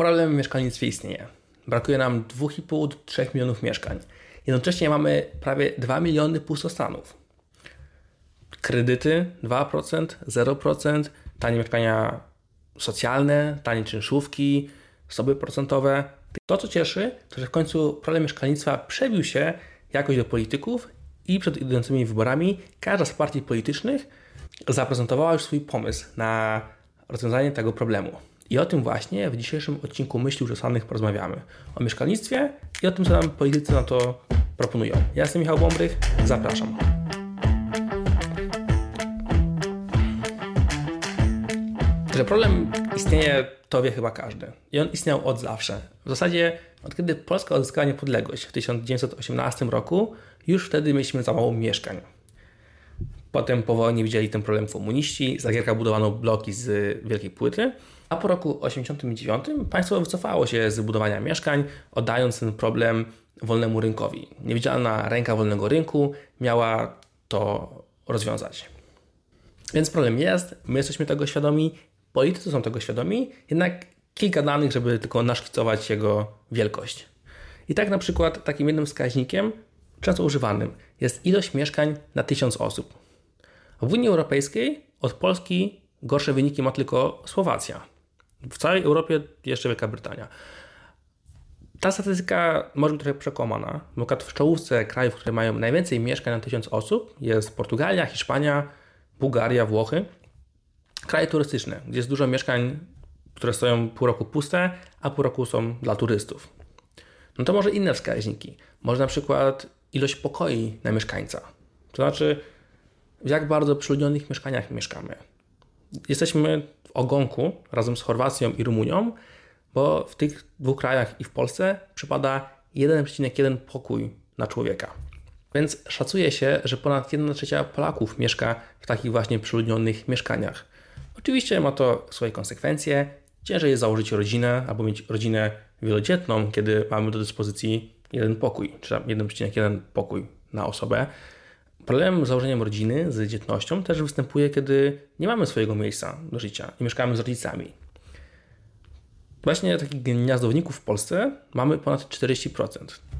Problem w mieszkalnictwie istnieje. Brakuje nam 2,5-3 milionów mieszkań. Jednocześnie mamy prawie 2 miliony pustostanów. Kredyty 2%, 0%, tanie mieszkania socjalne, tanie czynszówki, stopy procentowe. To, co cieszy, to że w końcu problem mieszkalnictwa przebił się jakoś do polityków i przed idącymi wyborami każda z partii politycznych zaprezentowała już swój pomysł na rozwiązanie tego problemu. I o tym właśnie w dzisiejszym odcinku Myśli Uczesanych porozmawiamy. O mieszkalnictwie i o tym, co nam politycy na to proponują. Ja jestem Michał Bąbrych, zapraszam. Że problem istnieje, to wie chyba każdy. I on istniał od zawsze. W zasadzie od kiedy Polska odzyskała niepodległość w 1918 roku, już wtedy mieliśmy za mało mieszkań. Potem po wojnie widzieli ten problem komuniści, za Gierka budowano bloki z wielkiej płyty, a po roku 1989 państwo wycofało się z budowania mieszkań, oddając ten problem wolnemu rynkowi. Niewidzialna ręka wolnego rynku miała to rozwiązać. Więc problem jest, my jesteśmy tego świadomi, politycy są tego świadomi, jednak kilka danych, żeby tylko naszkicować jego wielkość. I tak na przykład takim jednym wskaźnikiem, często używanym, jest ilość mieszkań na tysiąc osób. W Unii Europejskiej od Polski gorsze wyniki ma tylko Słowacja. W całej Europie jeszcze Wielka Brytania. Ta statystyka może być trochę przekłamana, bo w czołówce krajów, które mają najwięcej mieszkań na tysiąc osób jest Portugalia, Hiszpania, Bułgaria, Włochy. Kraje turystyczne, gdzie jest dużo mieszkań, które stoją pół roku puste, a pół roku są dla turystów. No to może inne wskaźniki. Może na przykład ilość pokoi na mieszkańca. To znaczy, w jak bardzo przyludnionych mieszkaniach mieszkamy. Jesteśmy w ogonku razem z Chorwacją i Rumunią, bo w tych dwóch krajach i w Polsce przypada 1,1 pokój na człowieka. Więc szacuje się, że ponad 1 trzecia Polaków mieszka w takich właśnie przyludnionych mieszkaniach. Oczywiście ma to swoje konsekwencje. Ciężej jest założyć rodzinę albo mieć rodzinę wielodzietną, kiedy mamy do dyspozycji jeden pokój, czy tam 1,1 pokój na osobę. Problem z założeniem rodziny, z dzietnością też występuje, kiedy nie mamy swojego miejsca do życia i mieszkamy z rodzicami. Właśnie takich gniazdowników w Polsce mamy ponad 40%.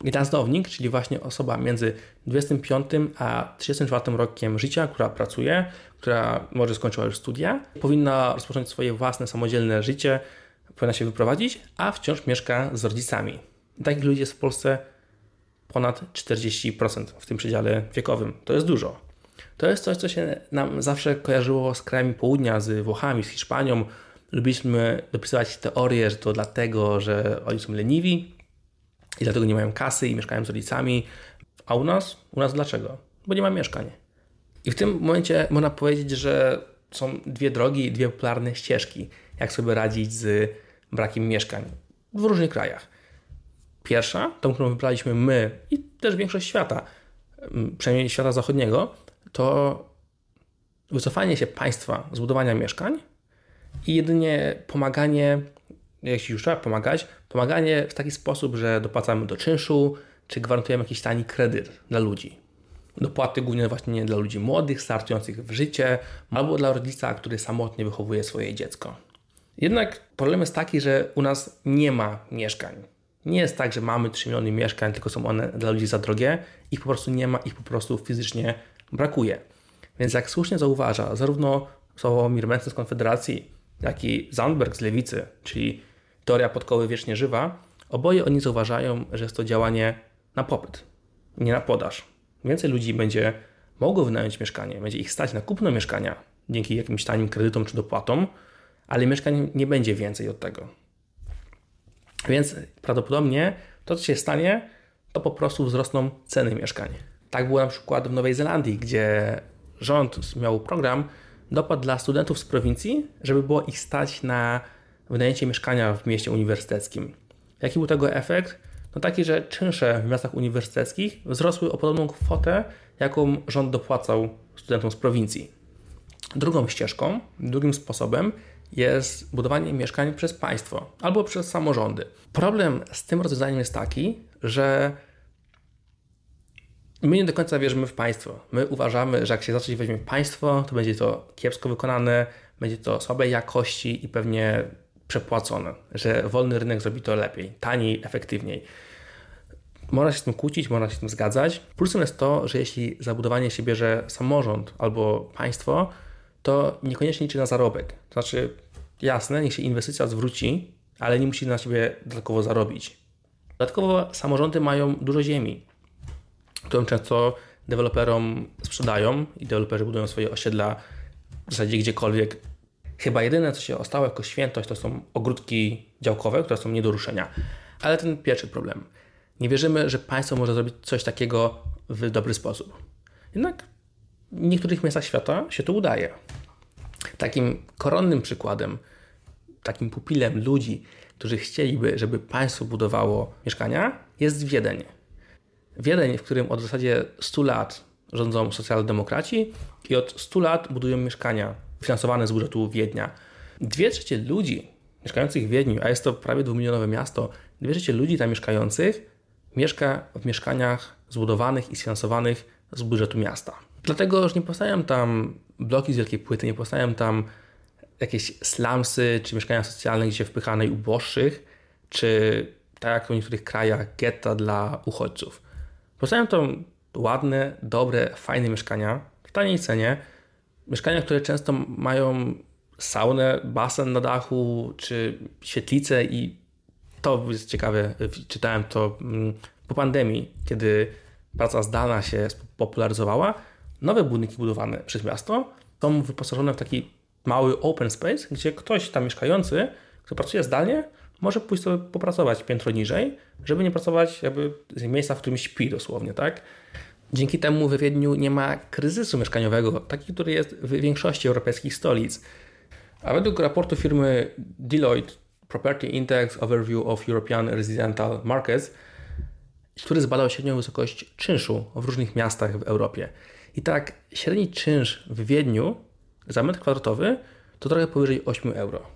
Gniazdownik, czyli właśnie osoba między 25 a 34 rokiem życia, która pracuje, która może skończyła już studia, powinna rozpocząć swoje własne, samodzielne życie, powinna się wyprowadzić, a wciąż mieszka z rodzicami. Takich ludzi jest w Polsce ponad 40% w tym przedziale wiekowym. To jest dużo. To jest coś, co się nam zawsze kojarzyło z krajami południa, z Włochami, z Hiszpanią. Lubiliśmy dopisywać teorię, że to dlatego, że oni są leniwi i dlatego nie mają kasy i mieszkają z rodzicami. A u nas? U nas dlaczego? Bo nie ma mieszkań. I w tym momencie można powiedzieć, że są dwie drogi, dwie popularne ścieżki, jak sobie radzić z brakiem mieszkań w różnych krajach. Pierwsza, tą, którą wybraliśmy my i też większość świata, przynajmniej świata zachodniego, to wycofanie się państwa z budowania mieszkań i jedynie pomaganie, jeśli już trzeba pomagać, pomaganie w taki sposób, że dopłacamy do czynszu, czy gwarantujemy jakiś tani kredyt dla ludzi. Dopłaty głównie właśnie nie dla ludzi młodych, startujących w życie, albo dla rodzica, który samotnie wychowuje swoje dziecko. Jednak problem jest taki, że u nas nie ma mieszkań. Nie jest tak, że mamy 3 miliony mieszkań, tylko są one dla ludzi za drogie, ich po prostu nie ma, ich po prostu fizycznie brakuje. Więc jak słusznie zauważa zarówno Sławomir Mencen z Konfederacji, jak i Zandberg z Lewicy, czyli teoria podkoły wiecznie żywa, oboje oni zauważają, że jest to działanie na popyt, nie na podaż. Więcej ludzi będzie mogło wynająć mieszkanie, będzie ich stać na kupno mieszkania dzięki jakimś tanim kredytom czy dopłatom, ale mieszkań nie będzie więcej od tego. Więc prawdopodobnie to, co się stanie, to po prostu wzrosną ceny mieszkań. Tak było na przykład w Nowej Zelandii, gdzie rząd miał program dopłat dla studentów z prowincji, żeby było ich stać na wynajęcie mieszkania w mieście uniwersyteckim. Jaki był tego efekt? No taki, że czynsze w miastach uniwersyteckich wzrosły o podobną kwotę, jaką rząd dopłacał studentom z prowincji. Drugą ścieżką, drugim sposobem jest budowanie mieszkań przez państwo albo przez samorządy. Problem z tym rozwiązaniem jest taki, że my nie do końca wierzymy w państwo. My uważamy, że jak się zacznie weźmie państwo, to będzie to kiepsko wykonane, będzie to słabej jakości i pewnie przepłacone, że wolny rynek zrobi to lepiej, taniej, efektywniej. Można się z tym kłócić, można się z tym zgadzać. Plusem jest to, że jeśli zabudowanie się bierze samorząd albo państwo, to niekoniecznie liczy na zarobek. To znaczy, jasne, niech się inwestycja zwróci, ale nie musi na siebie dodatkowo zarobić. Dodatkowo samorządy mają dużo ziemi, którą często deweloperom sprzedają i deweloperzy budują swoje osiedla w zasadzie gdziekolwiek. Chyba jedyne, co się ostało jako świętość, to są ogródki działkowe, które są nie do ruszenia. Ale ten pierwszy problem. Nie wierzymy, że państwo może zrobić coś takiego w dobry sposób. Jednak w niektórych miejscach świata się to udaje. Takim koronnym przykładem, takim pupilem ludzi, którzy chcieliby, żeby państwo budowało mieszkania, jest Wiedeń. Wiedeń, w którym od w zasadzie 100 lat rządzą socjaldemokraci i od 100 lat budują mieszkania finansowane z budżetu Wiednia. Dwie trzecie ludzi mieszkających w Wiedniu, a jest to prawie dwumilionowe miasto, dwie trzecie ludzi tam mieszkających mieszka w mieszkaniach zbudowanych i sfinansowanych z budżetu miasta. Dlatego, że nie powstają tam bloki z wielkiej płyty, nie powstają tam jakieś slumsy czy mieszkania socjalne, gdzie wpychanej uboższych, czy tak jak w niektórych krajach, getta dla uchodźców. Powstają tam ładne, dobre, fajne mieszkania w taniej cenie. Mieszkania, które często mają saunę, basen na dachu, czy świetlicę i to jest ciekawe, czytałem to mm, po pandemii, kiedy praca zdalna się popularyzowała. Nowe budynki budowane przez miasto są wyposażone w taki mały open space, gdzie ktoś tam mieszkający, kto pracuje zdalnie, może pójść sobie popracować piętro niżej, żeby nie pracować jakby z miejsca, w którym śpi dosłownie, tak? Dzięki temu we Wiedniu nie ma kryzysu mieszkaniowego, taki, który jest w większości europejskich stolic. A według raportu firmy Deloitte Property Index Overview of European Residential Markets, który zbadał średnią wysokość czynszu w różnych miastach w Europie. I tak średni czynsz w Wiedniu za metr kwadratowy to trochę powyżej 8 euro.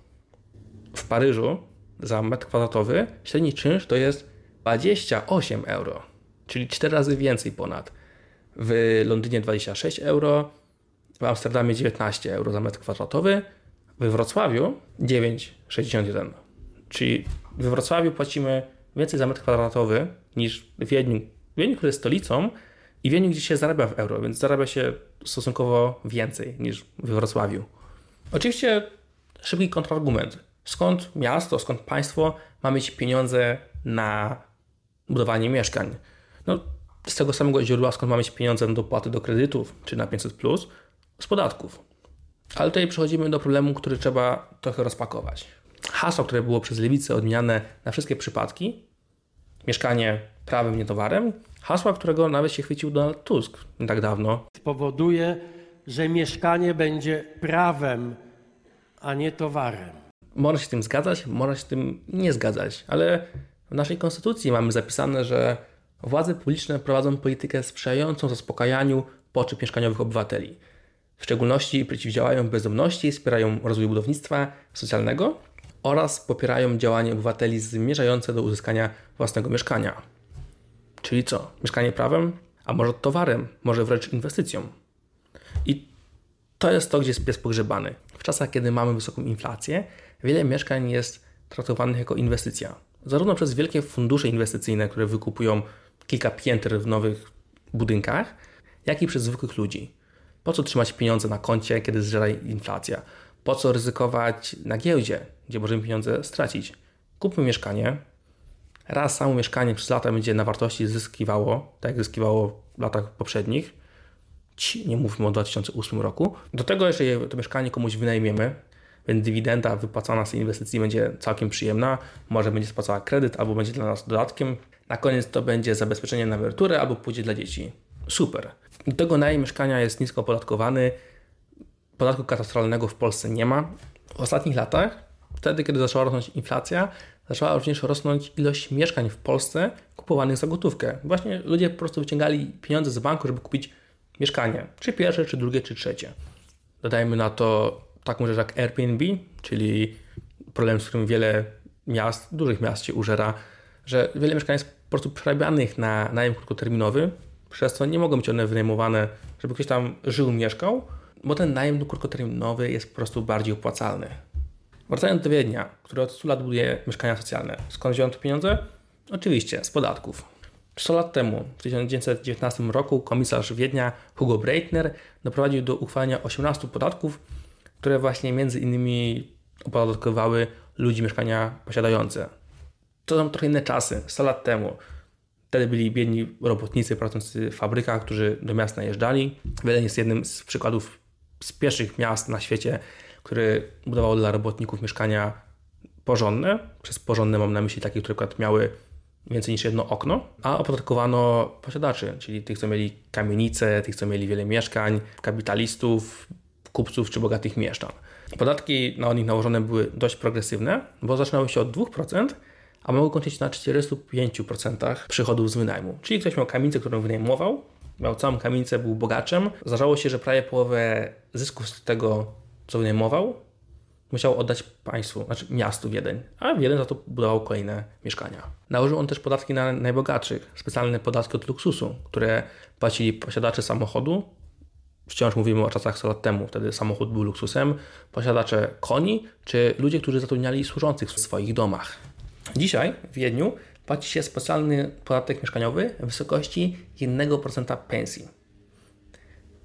W Paryżu za metr kwadratowy średni czynsz to jest 28 euro, czyli 4 razy więcej ponad. W Londynie 26 euro, w Amsterdamie 19 euro za metr kwadratowy, we Wrocławiu 9,61. Czyli we Wrocławiu płacimy więcej za metr kwadratowy niż w Wiedniu. Wiedniu, który jest stolicą i Wiedniu, gdzie się zarabia w euro, więc zarabia się stosunkowo więcej niż we Wrocławiu. Oczywiście szybki kontrargument. Skąd miasto, skąd państwo ma mieć pieniądze na budowanie mieszkań? No, z tego samego źródła, skąd ma mieć pieniądze na dopłaty do kredytów czy na 500, z podatków. Ale tutaj przechodzimy do problemu, który trzeba trochę rozpakować. Hasło, które było przez lewicę odmieniane na wszystkie przypadki, mieszkanie prawem, nie towarem, hasła, którego nawet się chwycił Donald Tusk nie tak dawno. Spowoduje, że mieszkanie będzie prawem, a nie towarem. Można się z tym zgadzać, można się z tym nie zgadzać, ale w naszej konstytucji mamy zapisane, że władze publiczne prowadzą politykę sprzyjającą zaspokajaniu potrzeb mieszkaniowych obywateli. W szczególności przeciwdziałają bezdomności, wspierają rozwój budownictwa socjalnego oraz popierają działania obywateli zmierzające do uzyskania własnego mieszkania. Czyli co? Mieszkanie prawem, a może towarem, może wręcz inwestycją. I to jest to, gdzie jest pies pogrzebany. W czasach, kiedy mamy wysoką inflację, wiele mieszkań jest traktowanych jako inwestycja. Zarówno przez wielkie fundusze inwestycyjne, które wykupują kilka pięter w nowych budynkach, jak i przez zwykłych ludzi. Po co trzymać pieniądze na koncie, kiedy zżera inflacja? Po co ryzykować na giełdzie, gdzie możemy pieniądze stracić? Kupmy mieszkanie. Raz samo mieszkanie przez lata będzie na wartości zyskiwało, tak jak zyskiwało w latach poprzednich. Ci, nie mówmy o 2008 roku. Do tego, jeżeli to mieszkanie komuś wynajmiemy, więc dywidenda wypłacana z inwestycji będzie całkiem przyjemna. Może będzie spłacała kredyt, albo będzie dla nas dodatkiem. Na koniec to będzie zabezpieczenie na emeryturę, albo pójdzie dla dzieci. Super. Do tego najem mieszkania jest nisko opodatkowany. Podatku katastralnego w Polsce nie ma. W ostatnich latach, wtedy kiedy zaczęła rosnąć inflacja, zaczęła również rosnąć ilość mieszkań w Polsce kupowanych za gotówkę. Właśnie ludzie po prostu wyciągali pieniądze z banku, żeby kupić mieszkanie. Czy pierwsze, czy drugie, czy trzecie. Dodajmy na to taką rzecz jak Airbnb, czyli problem, z którym wiele miast, dużych miast się użera, że wiele mieszkań jest po prostu przerabianych na najem krótkoterminowy, przez co nie mogą być one wynajmowane, żeby ktoś tam żył, mieszkał, bo ten najem krótkoterminowy jest po prostu bardziej opłacalny. Wracając do Wiednia, który od 100 lat buduje mieszkania socjalne. Skąd wziąłem te pieniądze? Oczywiście, z podatków. 100 lat temu, w 1919 roku, komisarz Wiednia Hugo Breitner doprowadził do uchwalenia 18 podatków, które właśnie między innymi opodatkowały ludzi mieszkania posiadające. To są trochę inne czasy, 100 lat temu. Wtedy byli biedni robotnicy pracujący w fabrykach, którzy do miast najeżdżali. Wiedeń jest jednym z przykładów z pierwszych miast na świecie, który budował dla robotników mieszkania porządne. Przez porządne mam na myśli takie, które miały więcej niż jedno okno, a opodatkowano posiadaczy, czyli tych, co mieli kamienice, tych, co mieli wiele mieszkań, kapitalistów, kupców czy bogatych mieszczan. Podatki na nich nałożone były dość progresywne, bo zaczynały się od 2%, a mogły kończyć na 45% przychodów z wynajmu. Czyli ktoś miał kamienicę, którą wynajmował, miał całą kamienicę, był bogaczem. Zdarzało się, że prawie połowę zysków z tego, co wynajmował, musiał oddać państwu, znaczy miastu Wiedeń, a Wiedeń za to budował kolejne mieszkania. Nałożył on też podatki na najbogatszych, specjalne podatki od luksusu, które płacili posiadacze samochodu. Wciąż mówimy o czasach 100 lat temu, wtedy samochód był luksusem, posiadacze koni, czy ludzie, którzy zatrudniali służących w swoich domach. Dzisiaj w Wiedniu płaci się specjalny podatek mieszkaniowy w wysokości 1% pensji.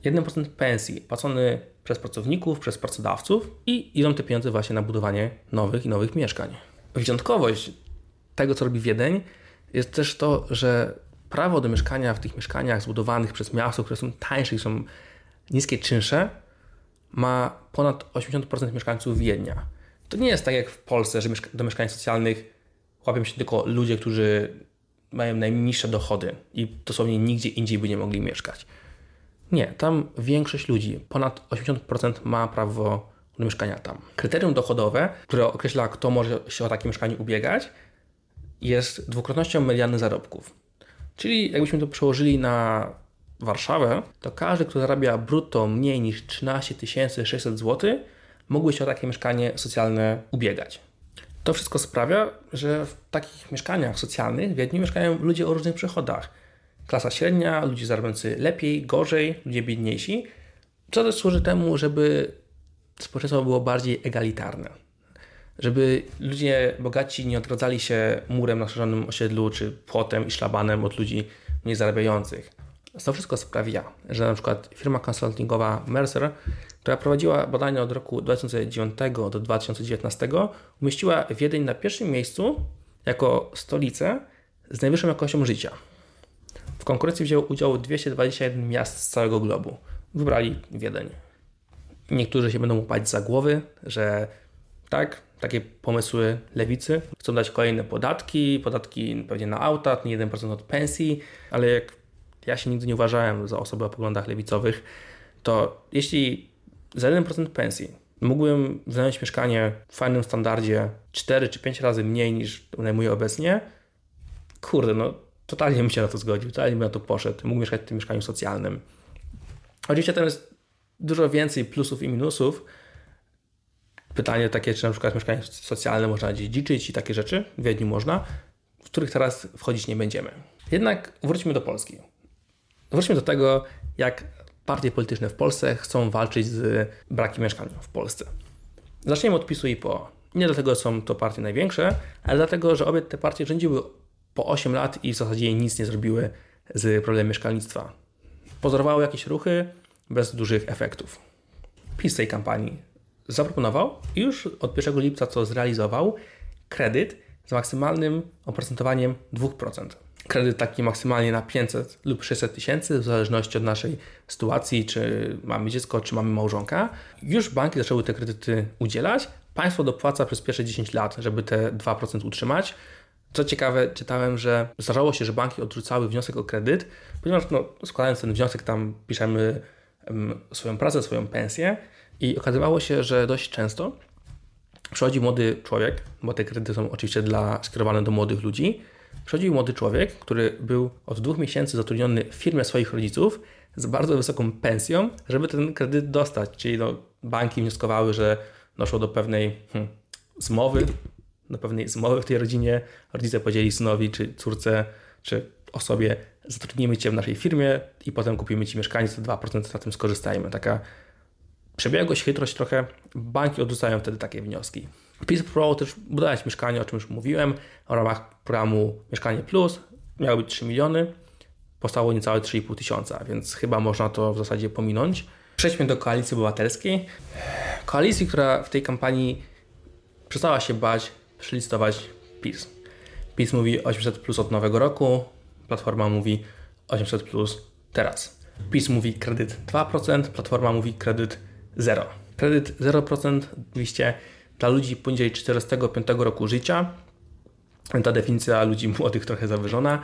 1% pensji płacony przez pracowników, przez pracodawców i idą te pieniądze właśnie na budowanie nowych i nowych mieszkań. Wyjątkowość tego, co robi Wiedeń, jest też to, że prawo do mieszkania w tych mieszkaniach zbudowanych przez miasto, które są tańsze i są niskie czynsze, ma ponad 80% mieszkańców Wiednia. To nie jest tak jak w Polsce, że do mieszkań socjalnych łapią się tylko ludzie, którzy mają najniższe dochody i dosłownie nigdzie indziej by nie mogli mieszkać. Nie, tam większość ludzi, ponad 80% ma prawo do mieszkania tam. Kryterium dochodowe, które określa, kto może się o takie mieszkanie ubiegać, jest dwukrotnością mediany zarobków. Czyli jakbyśmy to przełożyli na Warszawę, to każdy, kto zarabia brutto mniej niż 13 600 zł, mógłby się o takie mieszkanie socjalne ubiegać. To wszystko sprawia, że w takich mieszkaniach socjalnych w Wiedniu mieszkają ludzie o różnych przychodach. Klasa średnia, ludzie zarabiający lepiej, gorzej, ludzie biedniejsi, co też służy temu, żeby społeczeństwo było bardziej egalitarne. Żeby ludzie bogaci nie odgradzali się murem na szerzonym osiedlu, czy płotem i szlabanem od ludzi mniej zarabiających. To wszystko sprawia, że na przykład firma konsultingowa Mercer która prowadziła badania od roku 2009 do 2019, umieściła Wiedeń na pierwszym miejscu jako stolicę z najwyższą jakością życia. W konkurencji wzięło udział 221 miast z całego globu. Wybrali Wiedeń. Niektórzy się będą łapać za głowy, że tak, takie pomysły lewicy chcą dać kolejne podatki, podatki pewnie na auta, nie 1% od pensji, ale jak ja się nigdy nie uważałem za osobę o poglądach lewicowych, to jeśli za 1% pensji mógłbym wynająć mieszkanie w fajnym standardzie 4 czy 5 razy mniej niż najmuję obecnie, kurde, no totalnie bym się na to zgodził, totalnie bym na to poszedł, mógł mieszkać w tym mieszkaniu socjalnym. Oczywiście tam jest dużo więcej plusów i minusów. Pytanie takie, czy na przykład mieszkanie socjalne można dziedziczyć i takie rzeczy, w Wiedniu można, w których teraz wchodzić nie będziemy. Jednak wróćmy do Polski. Wróćmy do tego, jak partie polityczne w Polsce chcą walczyć z brakiem mieszkań w Polsce. Zaczniemy od PiSu i PO. Nie dlatego są to partie największe, ale dlatego, że obie te partie rządziły po 8 lat i w zasadzie nic nie zrobiły z problemem mieszkalnictwa. Pozorowały jakieś ruchy bez dużych efektów. PiS tej kampanii zaproponował i już od 1 lipca co zrealizował kredyt z maksymalnym oprocentowaniem 2% kredyt taki maksymalnie na 500 lub 600 tysięcy, w zależności od naszej sytuacji, czy mamy dziecko, czy mamy małżonka. Już banki zaczęły te kredyty udzielać. Państwo dopłaca przez pierwsze 10 lat, żeby te 2% utrzymać. Co ciekawe, czytałem, że zdarzało się, że banki odrzucały wniosek o kredyt, ponieważ no, składając ten wniosek, tam piszemy swoją pracę, swoją pensję i okazywało się, że dość często przychodzi młody człowiek, bo te kredyty są oczywiście dla, skierowane do młodych ludzi, Przychodził młody człowiek, który był od dwóch miesięcy zatrudniony w firmie swoich rodziców z bardzo wysoką pensją, żeby ten kredyt dostać. Czyli no, banki wnioskowały, że doszło do pewnej hmm, zmowy, do pewnej zmowy w tej rodzinie. Rodzice powiedzieli synowi czy córce, czy osobie, zatrudnimy cię w naszej firmie i potem kupimy ci mieszkanie za 2% na tym skorzystajmy. Taka przebiegłość, chytrość trochę. Banki odrzucają wtedy takie wnioski. PiS próbował też budować mieszkanie, o czym już mówiłem, w ramach programu Mieszkanie Plus. Miało być 3 miliony, powstało niecałe 3,5 tysiąca, więc chyba można to w zasadzie pominąć. Przejdźmy do koalicji obywatelskiej. Koalicji, która w tej kampanii przestała się bać przelistować PiS. PiS mówi 800 plus od nowego roku, Platforma mówi 800 plus teraz. PiS mówi kredyt 2%, Platforma mówi kredyt 0. Kredyt 0% oczywiście dla ludzi poniżej 45 roku życia. Ta definicja ludzi młodych trochę zawyżona.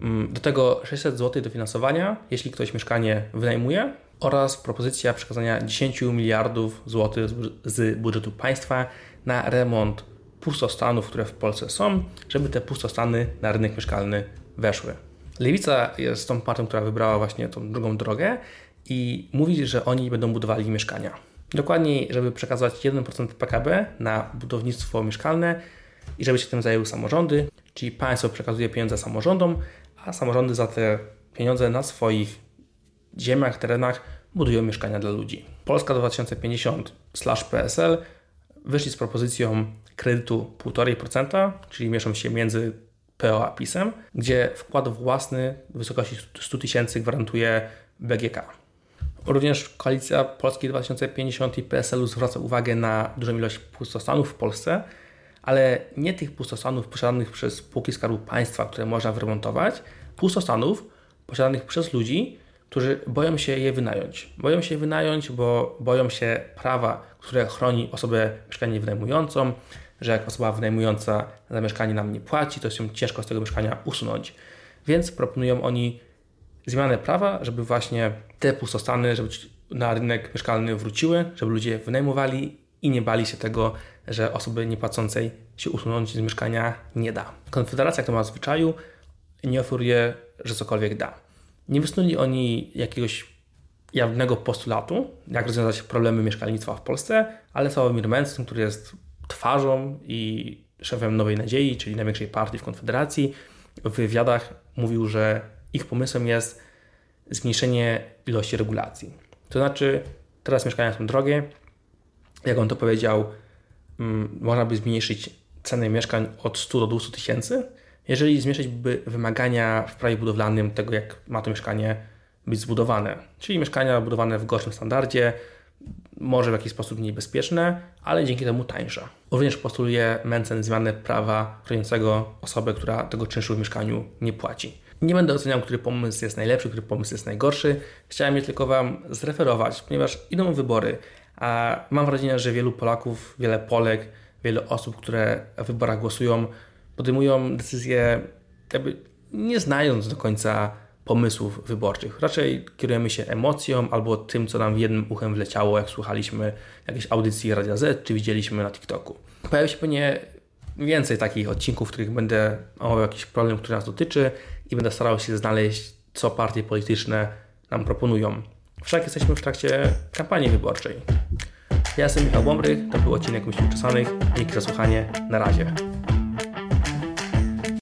Mm, do tego 600 zł dofinansowania, jeśli ktoś mieszkanie wynajmuje, oraz propozycja przekazania 10 miliardów złotych z budżetu państwa na remont pustostanów, które w Polsce są, żeby te pustostany na rynek mieszkalny weszły. Lewica jest tą partią, która wybrała właśnie tą drugą drogę i mówi, że oni będą budowali mieszkania. Dokładniej, żeby przekazać 1% PKB na budownictwo mieszkalne i żeby się tym zajęły samorządy, czyli państwo przekazuje pieniądze samorządom, a samorządy za te pieniądze na swoich ziemiach, terenach budują mieszkania dla ludzi. Polska 2050/PSL wyszli z propozycją kredytu 1,5%, czyli mieszczą się między PO a PiSem, gdzie wkład własny w wysokości 100 tysięcy gwarantuje BGK. Również koalicja Polski 2050 i PSL-u zwraca uwagę na dużą ilość pustostanów w Polsce, ale nie tych pustostanów posiadanych przez spółki Skarbu Państwa, które można wyremontować, pustostanów posiadanych przez ludzi, którzy boją się je wynająć. Boją się je wynająć, bo boją się prawa, które chroni osobę mieszkanie wynajmującą, że jak osoba wynajmująca za mieszkanie nam nie płaci, to się ciężko z tego mieszkania usunąć. Więc proponują oni zmianę prawa, żeby właśnie te pustostany, żeby na rynek mieszkalny wróciły, żeby ludzie wynajmowali i nie bali się tego, że osoby niepłacącej się usunąć z mieszkania nie da. Konfederacja, która ma zwyczaju, nie oferuje, że cokolwiek da. Nie wysnuli oni jakiegoś jawnego postulatu, jak rozwiązać problemy mieszkalnictwa w Polsce, ale Sławomir Mencen, który jest twarzą i szefem Nowej Nadziei, czyli największej partii w Konfederacji, w wywiadach mówił, że ich pomysłem jest zmniejszenie ilości regulacji. To znaczy, teraz mieszkania są drogie. Jak on to powiedział, mm, można by zmniejszyć ceny mieszkań od 100 do 200 tysięcy, jeżeli zmniejszyć by wymagania w prawie budowlanym tego, jak ma to mieszkanie być zbudowane. Czyli mieszkania budowane w gorszym standardzie, może w jakiś sposób niebezpieczne, ale dzięki temu tańsze. Również postuluje Mencen zmianę prawa chroniącego osobę, która tego czynszu w mieszkaniu nie płaci. Nie będę oceniał, który pomysł jest najlepszy, który pomysł jest najgorszy. Chciałem je tylko Wam zreferować, ponieważ idą wybory, a mam wrażenie, że wielu Polaków, wiele Polek, wiele osób, które w wyborach głosują, podejmują decyzje jakby nie znając do końca pomysłów wyborczych. Raczej kierujemy się emocją albo tym, co nam jednym uchem wleciało, jak słuchaliśmy jakiejś audycji Radia Z, czy widzieliśmy na TikToku. Pojawi się pewnie więcej takich odcinków, w których będę omawiał jakiś problem, który nas dotyczy i będę starał się znaleźć, co partie polityczne nam proponują. Wszak jesteśmy w trakcie kampanii wyborczej. Ja jestem Michał Bąbrych, to był odcinek Myśli Uczesanych. Dzięki za słuchanie. Na razie.